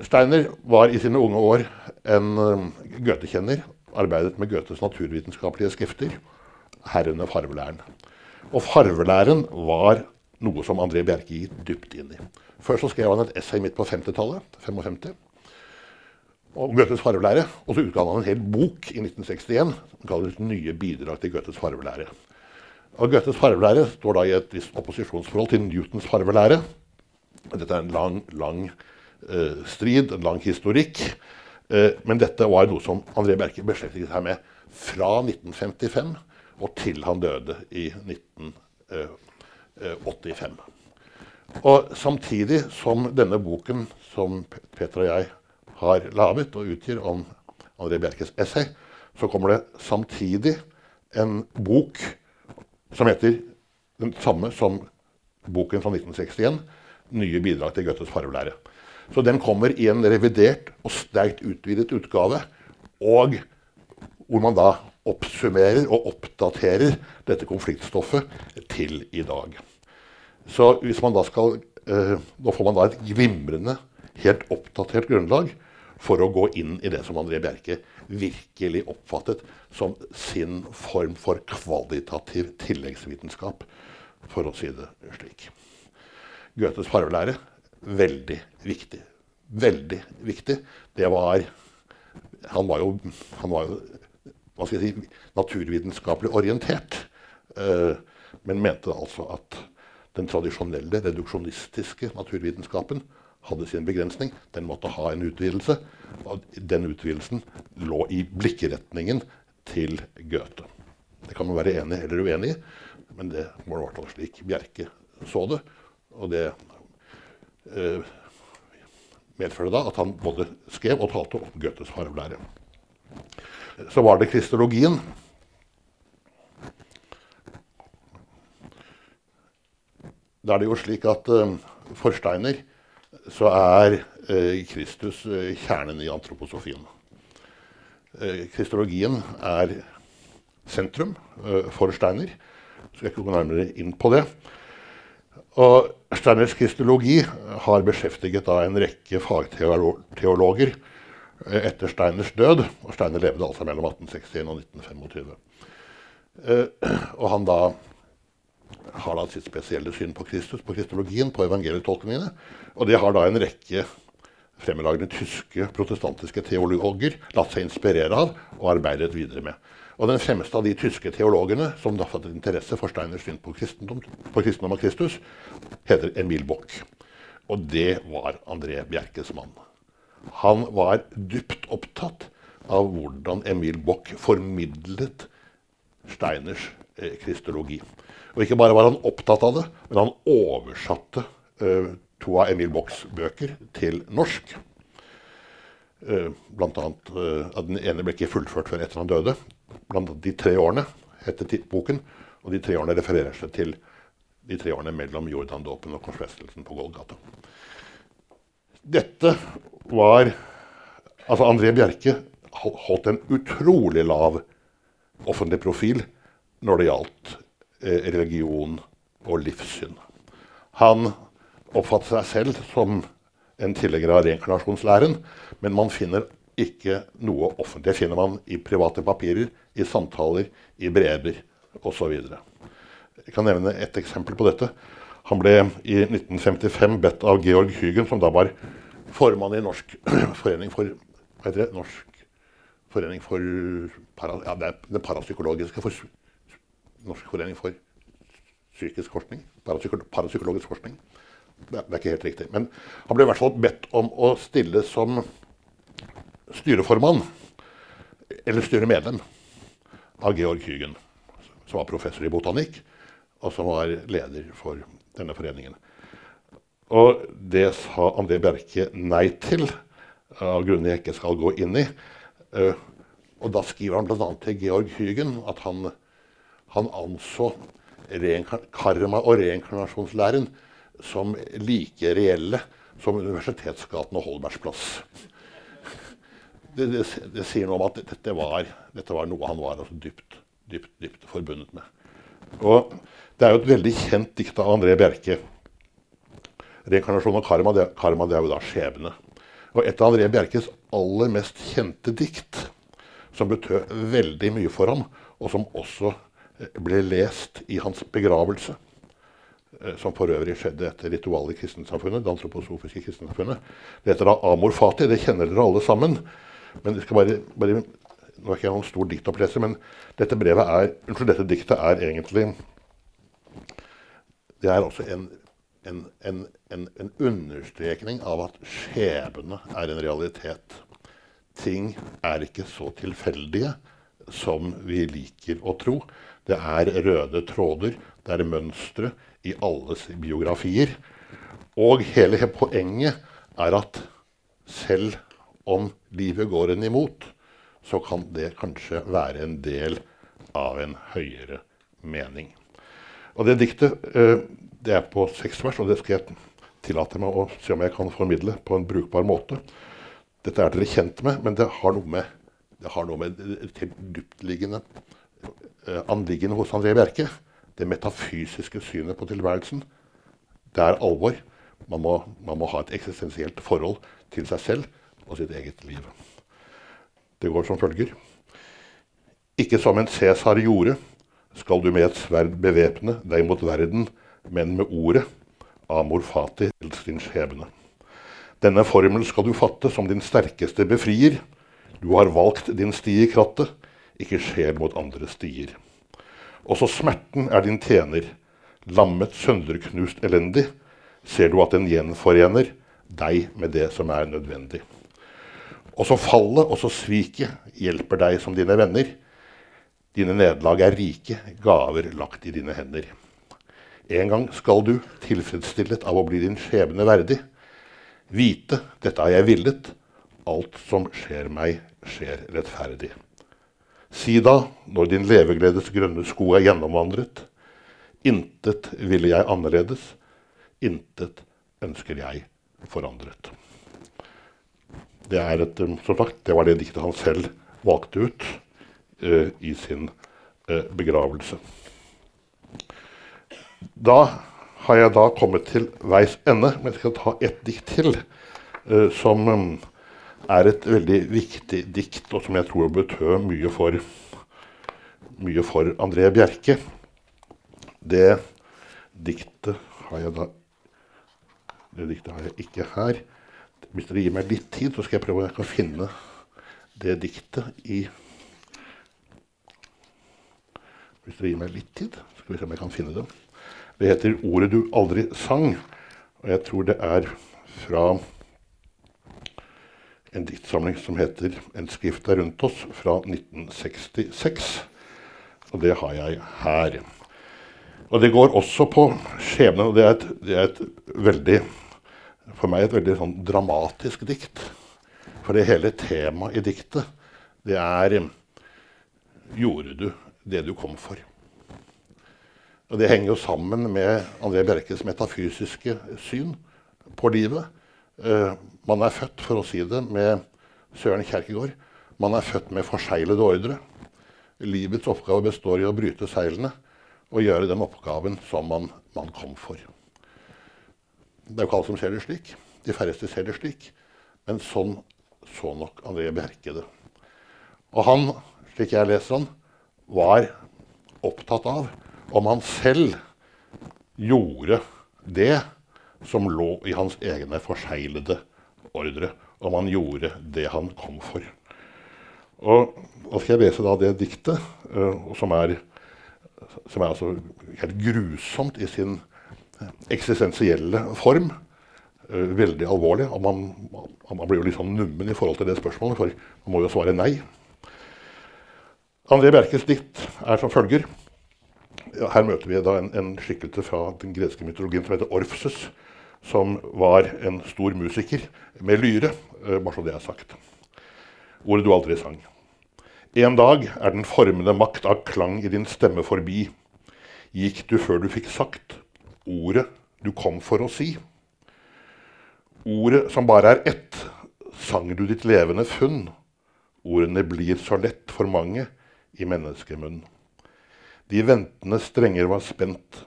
Steiner var i sine unge år en um, Goethe-kjenner. Arbeidet med Goethes naturvitenskapelige skrifter, herunder farvelæren. Og farvelæren var noe som André Bjerke gikk dypt inn i. Først så skrev han et essay midt på 50-tallet, 55, om Goethes farvelære. Og så utga han en hel bok i 1961 som kalles 'Nye bidrag til Goethes farvelære'. Og Goethes farvelære står da i et visst opposisjonsforhold til Newtons farvelære. Dette er en lang, lang uh, strid, en lang historikk. Uh, men dette var noe som André Berke beskjeftiget seg med fra 1955 og til han døde i 1985. Og samtidig som denne boken, som Peter og jeg har laget og utgir om André Bjerkes essay, så kommer det samtidig en bok som heter den samme som boken fra 1961, 'Nye bidrag til Goethes farvelære'. Så den kommer i en revidert og sterkt utvidet utgave, og hvor man da oppsummerer og oppdaterer dette konfliktstoffet til i dag. Så hvis man da skal eh, Nå får man da et glimrende, helt oppdatert grunnlag for å gå inn i det som André Bjerke virkelig oppfattet som sin form for kvalitativ tilleggsvitenskap, for å si det slik. Goethes farvelære veldig viktig. Veldig viktig. Det var Han var jo, han var jo hva skal jeg si, naturvitenskapelig orientert. Uh, men mente altså at den tradisjonelle reduksjonistiske naturvitenskapen hadde sin begrensning. Den måtte ha en utvidelse. Og den utvidelsen lå i blikkretningen til Goethe. Det kan man være enig eller uenig i, men det var i hvert slik Bjerke så det. Og det eh, medførte da at han både skrev og talte om Goethes farvelære. Så var det kristologien. Da er det jo slik at eh, for Steiner så er eh, Kristus eh, kjernen i antroposofien. Eh, kristologien er sentrum for Steiner. Så jeg skal ikke gå nærmere inn på det. Og Steiners kristologi har beskjeftiget da en rekke fagteologer etter Steiners død. Og Steiner levde altså mellom 1861 og 1925. Eh, og han da har da sitt spesielle syn på Kristus, på kristologien, på evangelietolkningene. Og det har da en rekke fremragende tyske protestantiske teologer latt seg inspirere av og arbeidet videre med. Og Den fremste av de tyske teologene som da fattet interesse for Steiners syn på kristendom, på kristendom og Kristus, heter Emil Bock. Og det var André Bjerkes mann. Han var dypt opptatt av hvordan Emil Bock formidlet Steiners eh, kristologi. Og ikke bare var han opptatt av det, men han oversatte uh, to av Emil Bocks bøker til norsk. Uh, blant annet, uh, Den ene ble ikke fullført før etter han døde. Blant annet De tre årene heter boken. Og de tre årene refererer seg til de tre årene mellom Jordandåpen og korsfestelsen på Golgata. Dette var Altså, André Bjerke holdt en utrolig lav offentlig profil når det gjaldt Eh, religion og livssyn. Han oppfatter seg selv som en tilhenger av reinkarnasjonslæren, men man finner ikke noe offentlig. Det finner man i private papirer, i samtaler, i brever osv. Jeg kan nevne et eksempel på dette. Han ble i 1955 bedt av Georg Hygen, som da var formann i Norsk forening for hva heter det? Norsk forening for para, ja, det, det parapsykologiske for Norsk forening for psykisk forskning. Parapsykologisk forskning. Det er, ikke helt riktig. Men han ble i hvert fall bedt om å stille som styreformann, eller styremedlem, av Georg Hygen, som var professor i botanikk, og som var leder for denne foreningen. Og det sa André Bjerke nei til, av grunner jeg ikke skal gå inn i. Uh, og da skriver han bl.a. til Georg Hygen at han han anså karma- og reinkarnasjonslæren som like reelle som Universitetsgaten og Holbergsplass. Det, det, det, sier noe om at dette var, dette var noe han var altså dypt, dypt, dypt forbundet med. Og Det er jo et veldig kjent dikt av André Bjerke. 'Reinkarnasjon og karma', det, karma det er jo da skjebne. Og et av André Bjerkes aller mest kjente dikt, som betød veldig mye for ham, og som også ble lest i hans begravelse, eh, som for øvrig skjedde etter ritualet i kristensamfunnet. det antroposofiske kristensamfunnet. Det heter da Amor Fati. Det kjenner dere alle sammen. Men det skal bare, bare Nå er ikke jeg noen stor diktoppleser, men dette brevet er, unnskyld, dette diktet er egentlig Det er også en, en, en, en understrekning av at skjebne er en realitet. Ting er ikke så tilfeldige som vi liker å tro. Det er røde tråder, det er mønstre i alles biografier. Og hele poenget er at selv om livet går en imot, så kan det kanskje være en del av en høyere mening. Og det diktet eh, det er på seks vers, og det skal jeg tillate meg å se om jeg kan formidle på en brukbar måte. Dette er dere kjent med, men det har noe med, det har noe med dyptliggende anliggende hos André Bjerke. Det metafysiske synet på tilværelsen. Det er alvor. Man må, man må ha et eksistensielt forhold til seg selv og sitt eget liv. Det går som følger. Ikke som en Cæsar gjorde, skal du med et sverd bevæpne deg mot verden, men med ordet, amor fati, til din skjebne. Denne formel skal du fatte som din sterkeste befrier. Du har valgt din sti i krattet, ikke skjer mot andre stier. Også smerten er din tjener. Lammet, sønderknust, elendig, ser du at den gjenforener deg med det som er nødvendig. Også fallet, også sviket, hjelper deg som dine venner. Dine nederlag er rike, gaver lagt i dine hender. En gang skal du, tilfredsstillet av å bli din skjebne verdig, vite dette har jeg villet, alt som skjer meg, skjer rettferdig. Si da, når din levegledes grønne sko er gjennomvandret, intet ville jeg annerledes, intet ønsker jeg forandret. Det, et, som sagt, det var det diktet han selv valgte ut uh, i sin uh, begravelse. Da har jeg da kommet til veis ende, men jeg skal ta ett dikt til. Uh, som um, er et veldig viktig dikt, og som jeg tror betød mye for, mye for André Bjerke. Det diktet har jeg da Det diktet har jeg ikke her. Hvis dere gir meg litt tid, så skal jeg prøve om jeg kan finne det diktet i Hvis dere gir meg litt tid, så skal vi se om jeg kan finne det. Det heter 'Ordet du aldri sang'. Og jeg tror det er fra en diktsamling som heter 'En skrift er rundt oss', fra 1966. Og det har jeg her. Og det går også på skjebnen. Og det er et, det er et veldig for meg et veldig sånn dramatisk dikt. For det hele temaet i diktet, det er Gjorde du det du kom for? Og Det henger jo sammen med André Bjerkes metafysiske syn på livet. Uh, man er født, for å si det med Søren Kjerkegaard, man er født med forseglede ordre. Livets oppgave består i å bryte seilene og gjøre den oppgaven som man, man kom for. Det er jo ikke alle som ser det slik. De færreste ser det slik. Men sånn så nok André Bjerke det. Og han, slik jeg leser han, var opptatt av om han selv gjorde det som lå i hans egne forseglede ordre. Om han gjorde det han kom for. Og da skal jeg lese da det diktet, uh, som er, som er altså helt grusomt i sin eksistensielle form. Uh, veldig alvorlig. Og man, man, blir jo litt sånn nummen i forhold til det spørsmålet, for man må jo svare nei. André Bjerkes dikt er som følger. Her møter vi da en, en skikkelse fra den greske mytologien som heter Orfsus, som var en stor musiker med lyre. Uh, bare så det er sagt. Ordet du aldri sang. En dag er den formende makt av klang i din stemme forbi. Gikk du før du fikk sagt ordet du kom for å si. Ordet som bare er ett, sang du ditt levende funn. Ordene blir så lett for mange i menneskemunn. De ventende strenger var spent,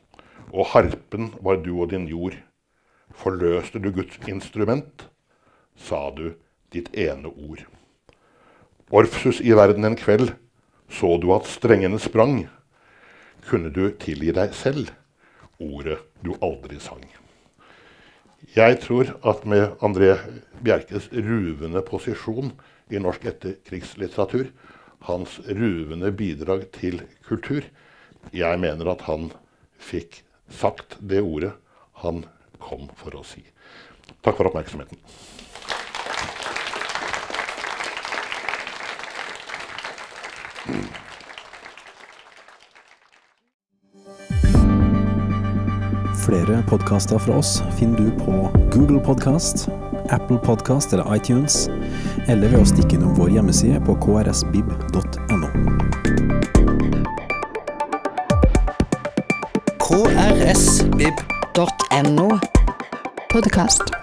og harpen var du og din jord. Forløste du Guds instrument, sa du ditt ene ord. Orfsus i verden en kveld, så du at strengene sprang. Kunne du tilgi deg selv? ordet du aldri sang. Jeg tror at med André Bjerkes ruvende posisjon i norsk etterkrigslitteratur, hans ruvende bidrag til kultur, jeg mener at han fikk sagt det ordet han kom for å si. Takk for oppmerksomheten. Flere podkaster fra oss finner du på Google Podkast, Apple Podkast eller iTunes, eller ved å stikke innom vår hjemmeside på krsbib.no. krsbib.no. Podkast.